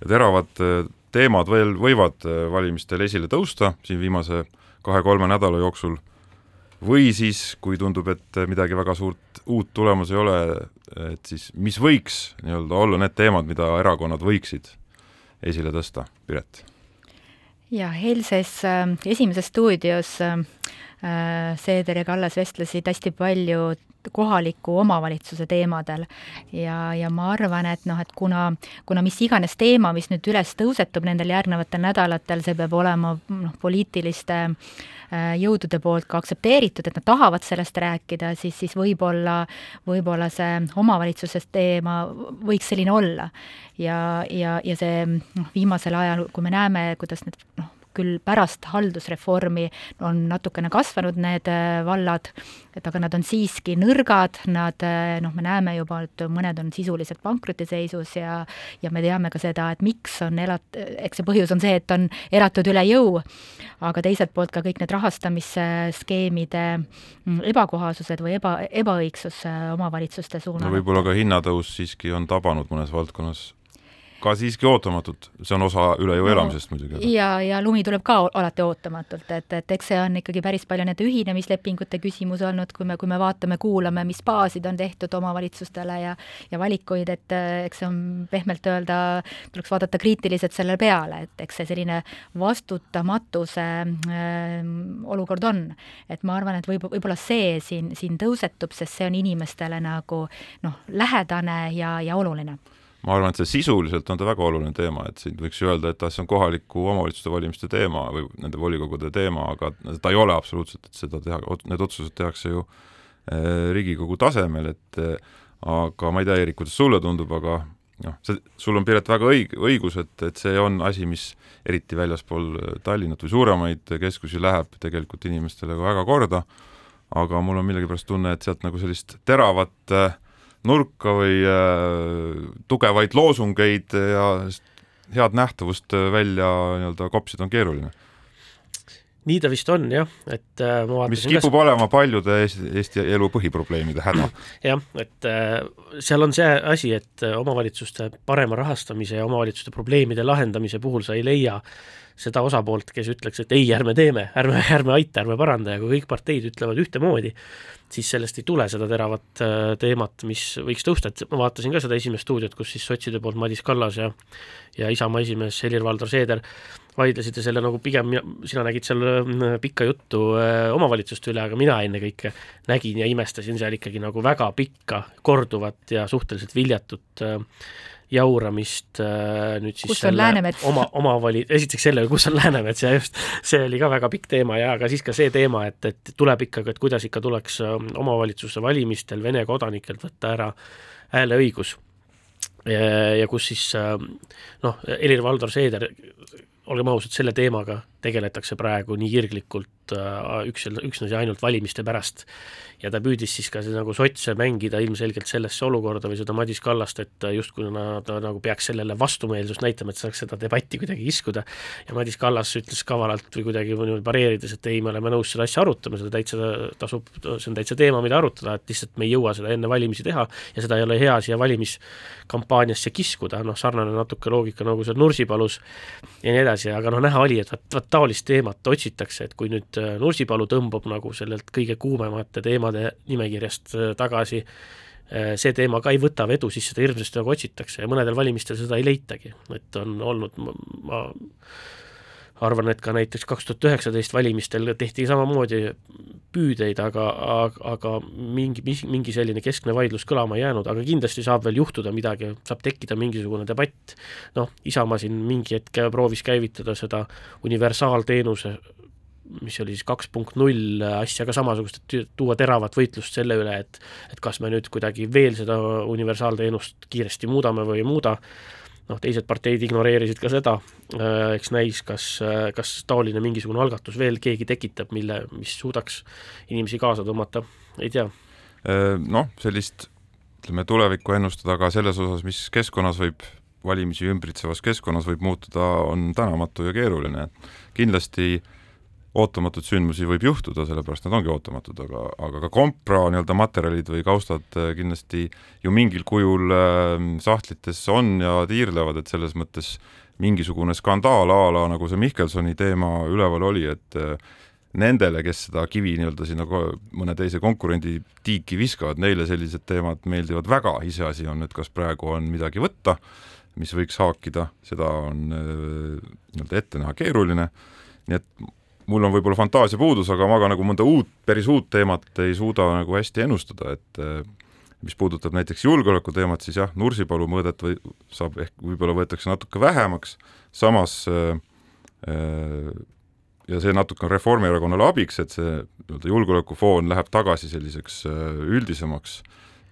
ja teravad äh, teemad veel võivad äh, valimistel esile tõusta siin viimase kahe-kolme nädala jooksul, või siis, kui tundub, et midagi väga suurt uut tulemas ei ole, et siis mis võiks nii-öelda olla need teemad, mida erakonnad võiksid esile tõsta, Piret? ja eilses äh, Esimeses stuudios äh, Seeder ja Kallas vestlesid hästi palju kohaliku omavalitsuse teemadel. ja, ja ma arvan, et noh, et kuna, kuna mis iganes teema, mis nüüd üles tõusetub nendel järgnevatel nädalatel, see peab olema noh, poliitiliste äh, jõudude poolt ka aktsepteeritud, et nad tahavad sellest rääkida, siis, siis võib-olla, võib-olla see omavalitsuses teema võiks selline olla. ja, ja, ja see noh, viimasel ajal, kui me näeme, kuidas need noh, küll pärast haldusreformi on natukene kasvanud need äh, vallad, et aga nad on siiski nõrgad, nad äh, noh, me näeme juba, et mõned on sisuliselt pankrotiseisus ja ja me teame ka seda, et miks on elat-, eks see põhjus on see, et on elatud üle jõu, aga teiselt poolt ka kõik need rahastamisskeemide mm, ebakohasused või eba, ebaõigsus äh, omavalitsuste suunal no. võib-olla ka hinnatõus siiski on tabanud mõnes valdkonnas ka siiski ootamatult, see on osa üle jõu elamisest no, muidugi. ja, ja lumi tuleb ka alati ootamatult, et, et eks see on ikkagi päris palju nende ühinemislepingute küsimus olnud, kui me, kui me vaatame, kuulame, mis baasid on tehtud omavalitsustele ja ja valikuid, et eks see on pehmelt öelda, tuleks vaadata kriitiliselt selle peale, et eks see selline vastutamatuse äh, olukord on. et ma arvan, et võib, võib-olla see siin, siin tõusetub, sest see on inimestele nagu noh, lähedane ja, ja oluline ma arvan, et see sisuliselt on ta väga oluline teema, et siin võiks ju öelda, et see on kohaliku omavalitsuste valimiste teema või nende volikogude teema, aga ta ei ole absoluutselt, et seda teha, need otsused tehakse ju eh, Riigikogu tasemel, et eh, aga ma ei tea, Eerik, kuidas sulle tundub, aga noh, see, sul on, Piret, väga õig-, õigus, et, et see on asi, mis eriti väljaspool Tallinnat või suuremaid keskusi läheb tegelikult inimestele ka väga korda, aga mul on millegipärast tunne, et sealt nagu sellist teravat äh, nurka või äh, tugevaid loosungeid ja head nähtavust välja nii-öelda kopsida on keeruline. Nii ta vist on jah, et äh, ma vaatasin mis kipub kas... olema paljude Eesti, Eesti elu põhiprobleemide häda. [CLEARS THROAT] jah, et äh, seal on see asi, et äh, omavalitsuste parema rahastamise ja omavalitsuste probleemide lahendamise puhul sa ei leia seda osapoolt, kes ütleks, et ei, ärme teeme, ärme, ärme aita, ärme paranda ja kui kõik parteid ütlevad ühtemoodi, siis sellest ei tule seda teravat äh, teemat, mis võiks tõusta, et ma vaatasin ka seda esimest stuudiot, kus siis sotside poolt Madis Kallas ja ja Isamaa esimees Helir-Valdor Seeder vaidlesid ja selle nagu pigem, sina nägid seal äh, pikka juttu äh, omavalitsuste üle, aga mina ennekõike nägin ja imestasin seal ikkagi nagu väga pikka, korduvat ja suhteliselt viljatut jauramist äh, nüüd siis kus on Läänemets? oma, omavali-, esiteks selle, kus on Läänemets ja just, see oli ka väga pikk teema ja aga siis ka see teema, et, et tuleb ikkagi, et kuidas ikka tuleks ähm, omavalitsuse valimistel Vene kodanikelt võtta ära hääleõigus. ja kus siis ähm, noh, Helir-Valdor Seeder olgem ausad, selle teemaga tegeletakse praegu nii kirglikult olnud üks, üksnes ja ainult valimiste pärast. Ja ta püüdis siis ka see, nagu sotse mängida ilmselgelt sellesse olukorda või seda Madis Kallast, et justkui na, ta nagu peaks sellele vastumeelsust näitama, et saaks seda debatti kuidagi kiskuda, ja Madis Kallas ütles kavalalt või kuidagi niimoodi pareerides, et ei, me oleme nõus seda asja arutama, seda täitsa tasub, see on täitsa teema, mida arutada, et lihtsalt me ei jõua seda enne valimisi teha ja seda ei ole hea siia valimiskampaaniasse kiskuda, noh sarnane natuke loogika nagu seal Nursipalus ja nii edasi, aga noh, näha oli, et vaat, vaat taolist teemat otsitakse, et kui nüüd Nursipalu tõmbab nagu sellelt kõige kuumemate teemade teemade nimekirjast äh, tagasi, äh, see teema ka ei võta vedu, siis seda hirmsasti nagu otsitakse ja mõnedel valimistel seda ei leitagi, et on olnud, ma arvan, et ka näiteks kaks tuhat üheksateist valimistel tehti samamoodi püüdeid, aga, aga, aga mingi, mingi selline keskne vaidlus kõlama ei jäänud, aga kindlasti saab veel juhtuda midagi, saab tekkida mingisugune debatt, noh, Isamaa siin mingi hetk proovis käivitada seda universaalteenuse mis oli siis kaks punkt null asja ka samasugust, et tuua teravat võitlust selle üle, et et kas me nüüd kuidagi veel seda universaalteenust kiiresti muudame või ei muuda, noh, teised parteid ignoreerisid ka seda, eks näis, kas, kas taoline mingisugune algatus veel keegi tekitab, mille, mis suudaks inimesi kaasa tõmmata, ei tea. Noh, sellist ütleme, tulevikku ennustada ka selles osas, mis keskkonnas võib valimisi ümbritsevas keskkonnas võib muutuda, on tänamatu ja keeruline. kindlasti äh, ootamatuid sündmusi võib juhtuda, sellepärast nad ongi ootamatud, aga, aga ka kompra nii-öelda materjalid või kaustad äh, kindlasti ju mingil kujul äh, sahtlites on ja tiirlevad, et selles mõttes mingisugune skandaal a la nagu see Mihkelsoni teema üleval oli, et äh, nendele, kes seda kivi nii-öelda sinna mõne teise konkurendi tiiki viskavad, neile sellised teemad meeldivad väga, iseasi on, et kas praegu on midagi võtta, mis võiks haakida, seda on nii-öelda ette näha keeruline, nii et mul on võib-olla fantaasia puudus, aga ma ka nagu mõnda uut, päris uut teemat ei suuda nagu hästi ennustada, et eh, mis puudutab näiteks julgeoleku teemat, siis jah, Nursipalu mõõdet või saab ehk võib-olla võetakse natuke vähemaks, samas äh, ja see natuke on Reformierakonnale abiks, et see nii-öelda julgeolekufoon läheb tagasi selliseks üldisemaks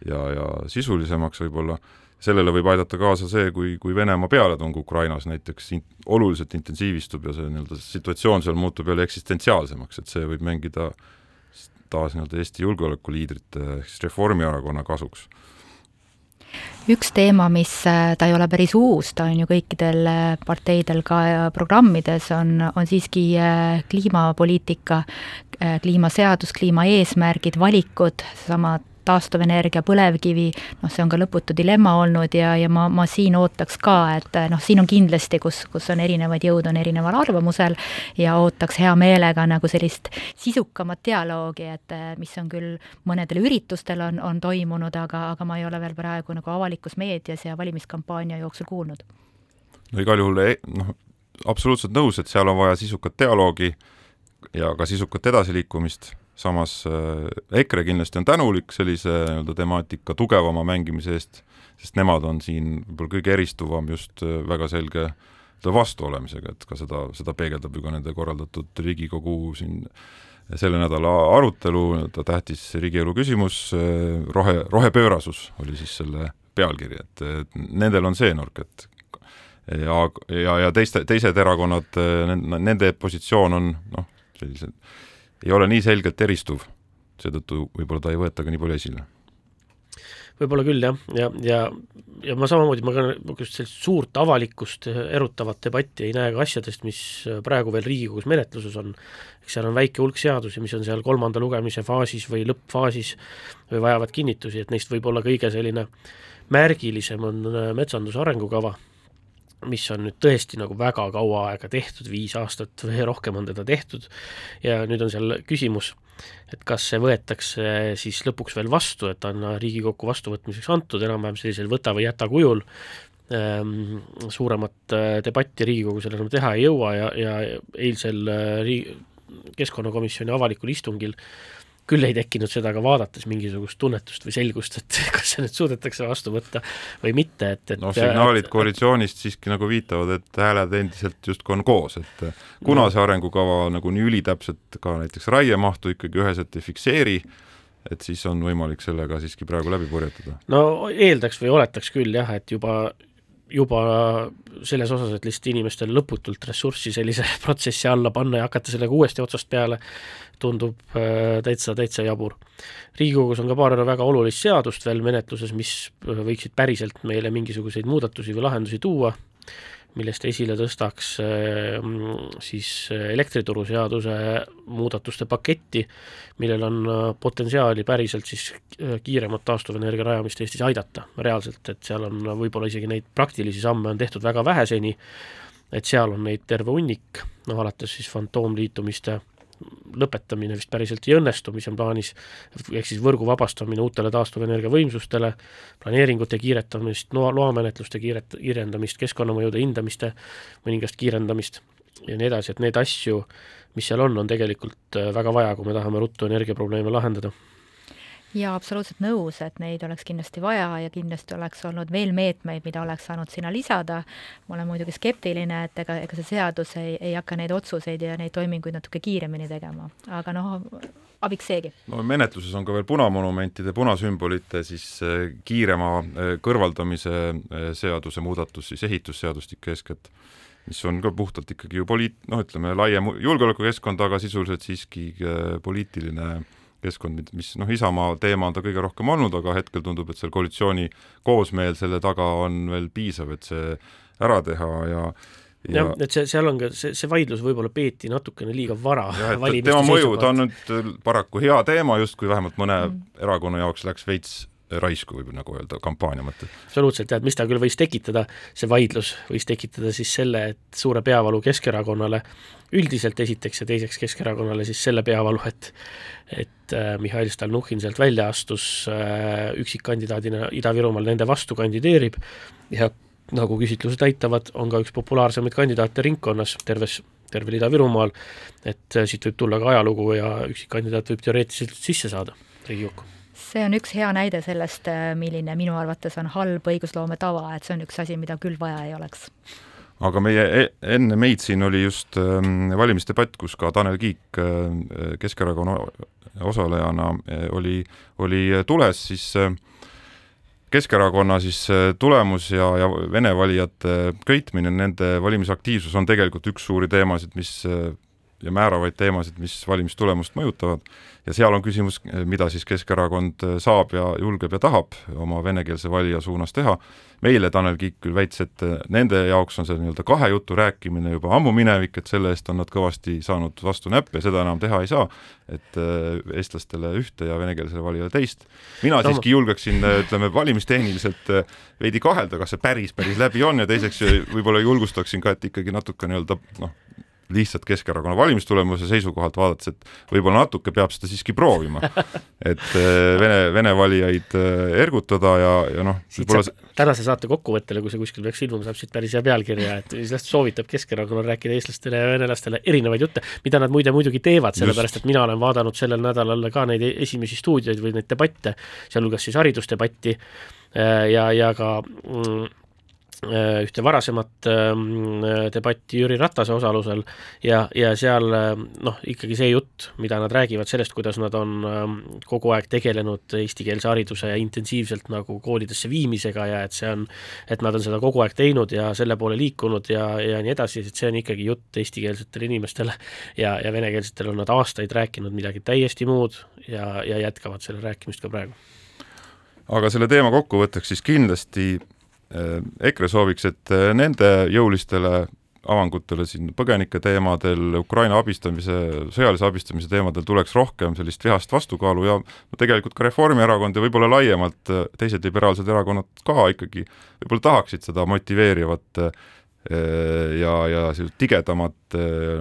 ja, ja sisulisemaks võib-olla sellele võib aidata kaasa see, kui, kui Venemaa pealetung Ukrainas näiteks in, oluliselt intensiivistub ja see nii-öelda situatsioon seal muutub jälle eksistentsiaalsemaks, et see võib mängida taas nii-öelda Eesti julgeolekuliidrite ehk siis Reformierakonna kasuks. Üks teema, mis, äh, ta ei ole päris uus, ta on ju kõikidel äh, parteidel ka äh, programmides, on, on siiski kliimapoliitika, kliimaseadus, kliimaeesmärgid, valikud, seesama taastuvenergia, põlevkivi, noh, see on ka lõputu dilemma olnud ja, ja ma, ma siin ootaks ka, et noh, siin on kindlasti, kus, kus on erinevaid jõude, on erineval arvamusel ja ootaks hea meelega nagu sellist sisukamat dialoogi, et mis on küll mõnedel üritustel on, on toimunud, aga, aga ma ei ole veel praegu nagu avalikus meedias ja valimiskampaania jooksul kuulnud. no igal juhul noh, absoluutselt nõus, et seal on vaja sisukat dialoogi ja ka sisukat edasiliikumist samas äh, EKRE kindlasti on tänulik sellise nii-öelda temaatika tugevama mängimise eest, sest nemad on siin võib-olla kõige eristuvam just äh, väga selge vastu olemisega, et ka seda, seda peegeldab ju ka nende korraldatud Riigikogu siin selle nädala arutelu, nii-öelda tähtis riigielu küsimus, äh, rohe, rohepöörasus oli siis selle pealkiri, et, et nendel on see nurk, et ja, ja, ja teiste, teised erakonnad, nende positsioon on noh, sellised ei ole nii selgelt eristuv, seetõttu võib-olla ta ei võeta ka nii palju esile. Võib-olla küll jah, ja, ja, ja ma samamoodi, ma ka niisugust sellist suurt avalikkust erutavat debatti ei näe ka asjadest, mis praegu veel Riigikogus menetluses on. eks seal on väike hulk seadusi, mis on seal kolmanda lugemise faasis või lõppfaasis või vajavad kinnitusi, et neist võib-olla kõige selline märgilisem on metsanduse arengukava mis on nüüd tõesti nagu väga kaua aega tehtud, viis aastat või rohkem on teda tehtud, ja nüüd on seal küsimus, et kas see võetakse siis lõpuks veel vastu, et on Riigikokku vastuvõtmiseks antud enam-vähem sellisel võta või jäta kujul, ehm, suuremat äh, debatti Riigikogu selle enam teha ei jõua ja, ja eilsel äh, riigi-, keskkonnakomisjoni avalikul istungil küll ei tekkinud seda ka vaadates mingisugust tunnetust või selgust, et [LAUGHS] kas see nüüd suudetakse vastu võtta või mitte, et, et noh, signaalid et, koalitsioonist siiski nagu viitavad, et hääled endiselt justkui on koos, et kuna see arengukava nagu nii ülitäpselt ka näiteks raiemahtu ikkagi üheselt ei fikseeri, et siis on võimalik sellega siiski praegu läbi purjetada? no eeldaks või oletaks küll jah, et juba juba selles osas, et lihtsalt inimestele lõputult ressurssi sellise [LAUGHS] protsessi alla panna ja hakata sellega uuesti otsast peale, tundub äh, täitsa, täitsa jabur. riigikogus on ka paar väga olulist seadust veel menetluses, mis võiksid päriselt meile mingisuguseid muudatusi või lahendusi tuua, millest esile tõstaks mm, siis elektrituruseaduse muudatuste paketti, millel on äh, potentsiaali päriselt siis äh, kiiremat taastuvenergia rajamist Eestis aidata. Reaalselt, et seal on võib-olla isegi neid praktilisi samme on tehtud väga vähe seni, et seal on neid terve hunnik, noh alates siis fantoomliitumiste lõpetamine vist päriselt ei õnnestu, mis on plaanis, ehk siis võrgu vabastamine uutele taastuvenergia võimsustele, planeeringute kiiretamist, loa, loamenetluste kiiret-, kiirendamist, keskkonnamõjude hindamiste mõningast kiirendamist ja nii edasi, et neid asju, mis seal on, on tegelikult äh, väga vaja, kui me tahame ruttu energiaprobleeme lahendada jaa, absoluutselt nõus, et neid oleks kindlasti vaja ja kindlasti oleks olnud veel meetmeid, mida oleks saanud sinna lisada. ma olen muidugi skeptiline, et ega, ega see seadus ei, ei hakka neid otsuseid ja neid toiminguid natuke kiiremini tegema, aga noh, abiks seegi. no menetluses on ka veel punamonumentide, punasümbolite siis äh, kiirema äh, kõrvaldamise äh, seaduse muudatus siis ehitusseadustik eeskätt, mis on ka puhtalt ikkagi ju poliit-, noh, ütleme laiem julgeolekukeskkond, aga sisuliselt siiski poliitiline äh, keskkond, mis noh, Isamaa teema on ta kõige rohkem olnud, aga hetkel tundub, et seal koalitsiooni koosmeel selle taga on veel piisav, et see ära teha ja ja jah, et see, seal on ka, see, see vaidlus võib-olla peeti natukene liiga vara tema mõju, ta on nüüd paraku hea teema justkui vähemalt mõne mm. erakonna jaoks läks veits raisku, võib nagu öelda, kampaania mõttes. absoluutselt, tead, mis ta küll võis tekitada, see vaidlus võis tekitada siis selle, et suure peavalu Keskerakonnale üldiselt esiteks ja teiseks Keskerakonnale siis selle peavalu, et et äh, Mihhail Stalnuhhin sealt välja astus äh, üksikkandidaadina Ida-Virumaal, nende vastu kandideerib ja nagu küsitlused näitavad, on ka üks populaarsemaid kandidaate ringkonnas terves, tervel Ida-Virumaal, et äh, siit võib tulla ka ajalugu ja üksikkandidaat võib teoreetiliselt sisse saada Riigikokku see on üks hea näide sellest, äh, milline minu arvates on halb õigusloome tava, et see on üks asi, mida küll vaja ei oleks. aga meie, e-, enne meid siin oli just ähm, valimisdebatt, kus ka Tanel Kiik äh, Keskerakonna osalejana äh, oli, oli tules, siis Keskerakonna siis tulemus ja, ja Vene valijate köitmine, nende valimisaktiivsus on tegelikult üks suuri teemasid, mis ja määravaid teemasid, mis valimistulemust mõjutavad ja seal on küsimus, mida siis Keskerakond saab ja julgeb ja tahab oma venekeelse valija suunas teha. meile Tanel Kiik küll väitis, et nende jaoks on see nii-öelda kahe jutu rääkimine juba ammu minevik, et selle eest on nad kõvasti saanud vastu näppe seda enam teha ei saa, et äh, eestlastele ühte ja venekeelsele valijale teist. mina no, siiski julgeksin, ütleme, valimistehniliselt äh, veidi kahelda, kas see päris, päris läbi on ja teiseks võib-olla julgustaksin ka, et ikkagi natuke nii-öelda noh, lihtsalt Keskerakonna valimistulemuse seisukohalt vaadates, et võib-olla natuke peab seda siiski proovima. [LAUGHS] et äh, vene, vene valijaid äh, ergutada ja, ja noh, võib-olla tänase saate kokkuvõttele, kui see kuskil peaks ilmuma, saab siit päris hea pealkirja, et sellest soovitab Keskerakonnal rääkida eestlastele ja venelastele erinevaid jutte, mida nad muide muidugi teevad, sellepärast et mina olen vaadanud sellel nädalal ka neid esimesi stuudioid või neid debatte, sealhulgas siis haridusdebatti äh, ja, ja ka mm, ühte varasemat ähm, debatti Jüri Ratase osalusel ja, ja seal äh, noh, ikkagi see jutt, mida nad räägivad sellest, kuidas nad on ähm, kogu aeg tegelenud eestikeelse hariduse intensiivselt nagu koolidesse viimisega ja et see on, et nad on seda kogu aeg teinud ja selle poole liikunud ja, ja nii edasi, et see on ikkagi jutt eestikeelsetele inimestele ja, ja venekeelsetele on nad aastaid rääkinud midagi täiesti muud ja, ja jätkavad selle rääkimist ka praegu. aga selle teema kokkuvõtteks siis kindlasti Äh, EKRE sooviks, et äh, nende jõulistele avangutele siin põgenike teemadel, Ukraina abistamise, sõjalise abistamise teemadel tuleks rohkem sellist vihast vastukaalu ja no tegelikult ka Reformierakond ja võib-olla laiemalt äh, teised liberaalsed erakonnad ka ikkagi võib-olla tahaksid seda motiveerivat ja, ja sellist tigedamat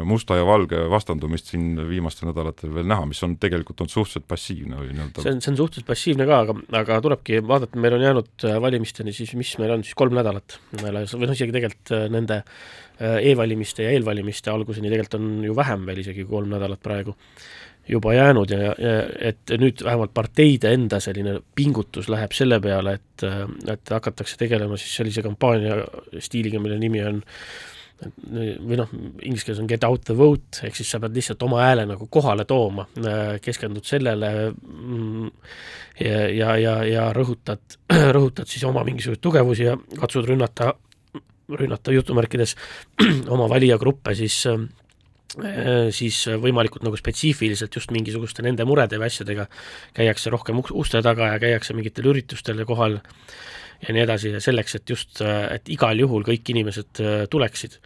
musta ja valge vastandumist siin viimastel nädalatel veel näha, mis on tegelikult olnud suhteliselt passiivne või nii-öelda see on, see on suhteliselt passiivne ka, aga, aga tulebki vaadata, meil on jäänud valimisteni siis, mis meil on siis kolm nädalat, või noh, isegi tegelikult nende e-valimiste ja eelvalimiste alguseni tegelikult on ju vähem veel isegi kolm nädalat praegu juba jäänud ja, ja et nüüd vähemalt parteide enda selline pingutus läheb selle peale, et, et hakatakse tegelema siis sellise kampaania stiiliga, mille nimi on või noh, inglise keeles on get out the vote, ehk siis sa pead lihtsalt oma hääle nagu kohale tooma, keskendud sellele mm, ja, ja, ja, ja rõhutad, [CLEARS THROAT] rõhutad siis oma mingisuguseid tugevusi ja katsud rünnata rünnata jutumärkides [CLEARS THROAT] oma valijagruppe, siis siis võimalikult nagu spetsiifiliselt just mingisuguste nende murede või asjadega käiakse rohkem uste taga ja käiakse mingitel üritustel kohal ja nii edasi ja selleks, et just, et igal juhul kõik inimesed tuleksid.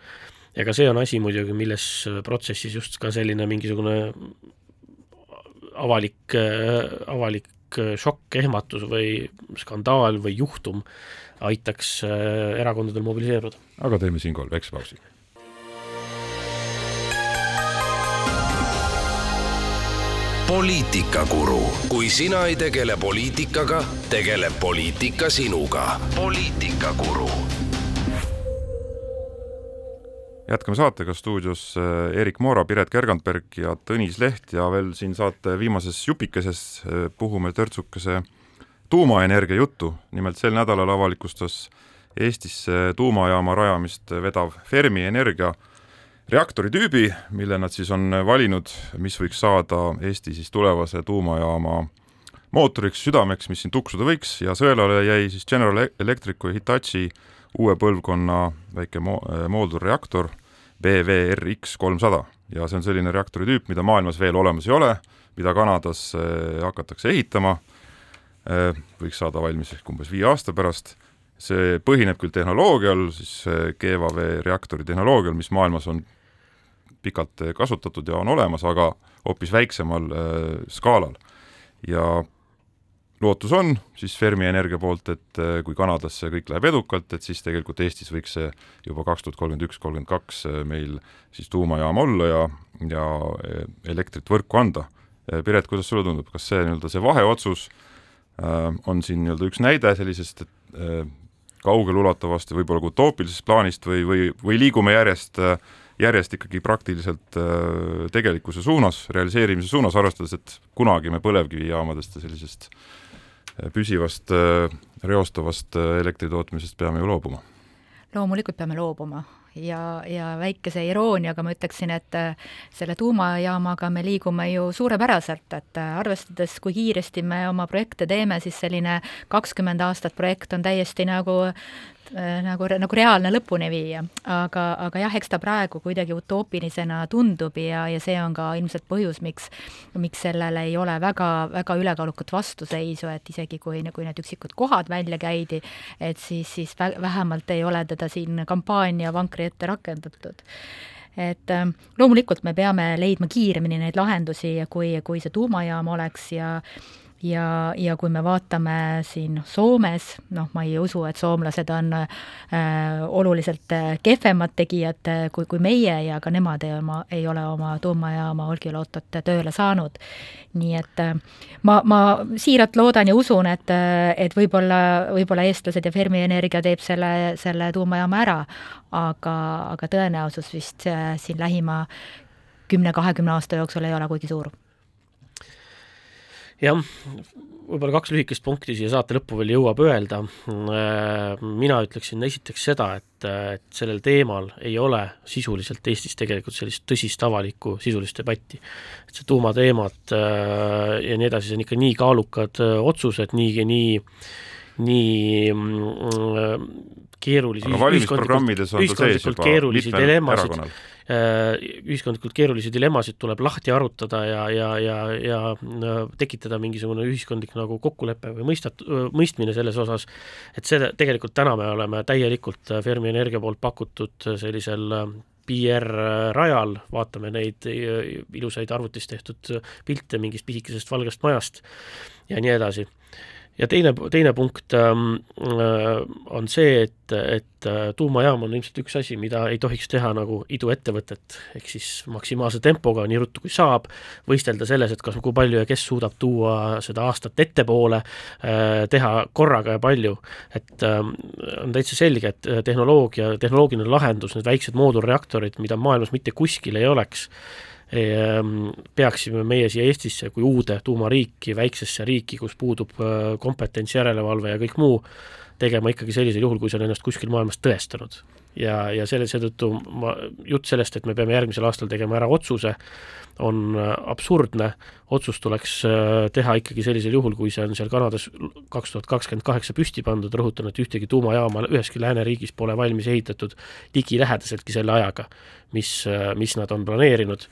ja ka see on asi muidugi, milles protsessis just ka selline mingisugune avalik, avalik šokk, ehmatus või skandaal või juhtum aitaks äh, erakondadel mobiliseeruda. aga teeme siinkohal väikse pausi. Poliitikakuru, kui sina ei tegele poliitikaga, tegeleb poliitika sinuga. poliitikakuru jätkame saatega stuudios äh, Erik Moora, Piret Kergandberg ja Tõnis Leht ja veel siin saate viimases jupikeses äh, puhume törtsukese tuumaenergia juttu. nimelt sel nädalal avalikustas Eestisse tuumajaama rajamist vedav Fermi Energia reaktori tüübi, mille nad siis on valinud, mis võiks saada Eesti siis tulevase tuumajaama mootoriks, südameks, mis siin tuksuda võiks ja sõelale jäi siis General Electricu ja Hitachi uue põlvkonna väike mo-, moodulreaktor BVRX kolmsada. Ja see on selline reaktori tüüp, mida maailmas veel olemas ei ole, mida Kanadas eh, hakatakse ehitama, eh, võiks saada valmis ehk umbes viie aasta pärast, see põhineb küll tehnoloogial, siis GVAV reaktori tehnoloogial, mis maailmas on pikalt kasutatud ja on olemas, aga hoopis väiksemal äh, skaalal. ja lootus on siis Fermi Energia poolt, et äh, kui Kanadas see kõik läheb edukalt, et siis tegelikult Eestis võiks see juba kaks tuhat kolmkümmend üks, kolmkümmend kaks meil siis tuumajaam olla ja, ja elektrit võrku anda. Piret, kuidas sulle tundub, kas see nii-öelda see vaheotsus äh, on siin nii-öelda üks näide sellisest äh, kaugelulatavast ja võib-olla ka utoopilisest plaanist või, või, või liigume järjest järjest ikkagi praktiliselt äh, tegelikkuse suunas, realiseerimise suunas, arvestades, et kunagi me põlevkivijaamadest ja sellisest äh, püsivast äh, reostavast elektritootmisest peame ju loobuma? loomulikult peame loobuma ja, ja väikese irooniaga ma ütleksin, et äh, selle tuumajaamaga me liigume ju suurepäraselt, et arvestades, kui kiiresti me oma projekte teeme, siis selline kakskümmend aastat projekt on täiesti nagu Äh, nagu, nagu reaalne lõpuni viia. aga, aga jah, eks ta praegu kuidagi utoopilisena tundub ja, ja see on ka ilmselt põhjus, miks, miks sellele ei ole väga, väga ülekaalukat vastuseisu, et isegi kui, kui need üksikud kohad välja käidi, et siis, siis vähemalt ei ole teda siin kampaania vankri ette rakendatud et äh, loomulikult me peame leidma kiiremini neid lahendusi, kui, kui see tuumajaam oleks ja ja, ja kui me vaatame siin Soomes, noh, ma ei usu, et soomlased on äh, oluliselt äh, kehvemad tegijad äh, kui, kui meie ja ka nemad ei oma, ei ole oma tuumajaama Olkiluotot tööle saanud. nii et äh, ma, ma siiralt loodan ja usun, et, et võib-olla, võib-olla eestlased ja Fermi Energia teeb selle, selle tuumajaama ära, aga, aga tõenäosus vist siin lähima kümne-kahekümne aasta jooksul ei ole kuigi suur jah, võib-olla kaks lühikest punkti siia saate lõppu veel jõuab öelda, mina ütleksin esiteks seda, et, et sellel teemal ei ole sisuliselt Eestis tegelikult sellist tõsist avalikku sisulist debatti. et see tuumateemad äh, ja nii edasi, see on ikka nii kaalukad äh, otsused, nii, nii nii mm, keerulisi aga valimisprogrammides on ta sees juba mitmel erakonnal. Äh, ühiskondlikult keerulisi dilemmasid tuleb lahti arutada ja, ja, ja, ja tekitada mingisugune ühiskondlik nagu kokkulepe või mõistat-, mõistmine selles osas, et see, tegelikult täna me oleme täielikult Fermi Energia poolt pakutud sellisel PR rajal, vaatame neid ilusaid arvutis tehtud pilte mingist pisikesest valgest majast ja nii edasi ja teine, teine punkt ähm, äh, on see, et, et äh, tuumajaam on ilmselt üks asi, mida ei tohiks teha nagu iduettevõtet, ehk siis maksimaalse tempoga, nii ruttu kui saab, võistelda selles, et kas, kui palju ja kes suudab tuua seda aastat ettepoole äh,, teha korraga ja palju. et äh, on täitsa selge, et tehnoloogia, tehnoloogiline lahendus, need väiksed moodulreaktorid, mida maailmas mitte kuskil ei oleks, peaksime meie siia Eestisse kui uude tuumariiki, väiksesse riiki, kus puudub äh, kompetents, järelevalve ja kõik muu, tegema ikkagi sellisel juhul, kui see on ennast kuskil maailmas tõestanud. Ja, ja selle, seetõttu ma, jutt sellest, et me peame järgmisel aastal tegema ära otsuse, on äh, absurdne, otsus tuleks äh, teha ikkagi sellisel juhul, kui see on seal Kanadas kaks tuhat kakskümmend kaheksa püsti pandud, rõhutan, et ühtegi tuumajaama üheski lääneriigis pole valmis ehitatud ligilähedaseltki selle ajaga, mis, äh, mis nad on planeerinud.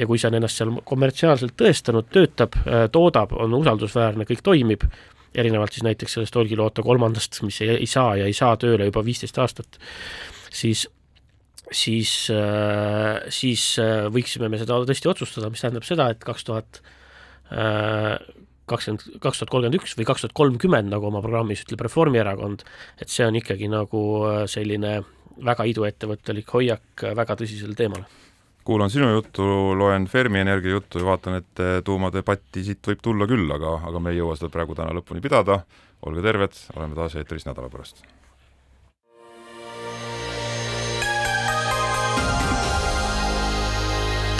ja kui see on ennast seal kommertsiaalselt tõestanud, töötab, toodab, on usaldusväärne, kõik toimib, erinevalt siis näiteks sellest Olkiluoto kolmandast, mis ei, ei saa ja ei saa tööle juba viisteist aastat, siis siis, äh, siis äh, võiksime me seda tõesti otsustada, mis tähendab seda, et kaks tuhat äh, kakskümmend, kaks tuhat kolmkümmend üks või kaks tuhat kolmkümmend, nagu oma programmis ütleb Reformierakond, et see on ikkagi nagu selline väga iduettevõttelik hoiak väga tõsisel teemal. kuulan sinu juttu, loen Fermi Energia juttu ja vaatan, et tuumadebatti siit võib tulla küll, aga, aga me ei jõua seda praegu täna lõpuni pidada, olge terved, oleme taas eetris nädala pärast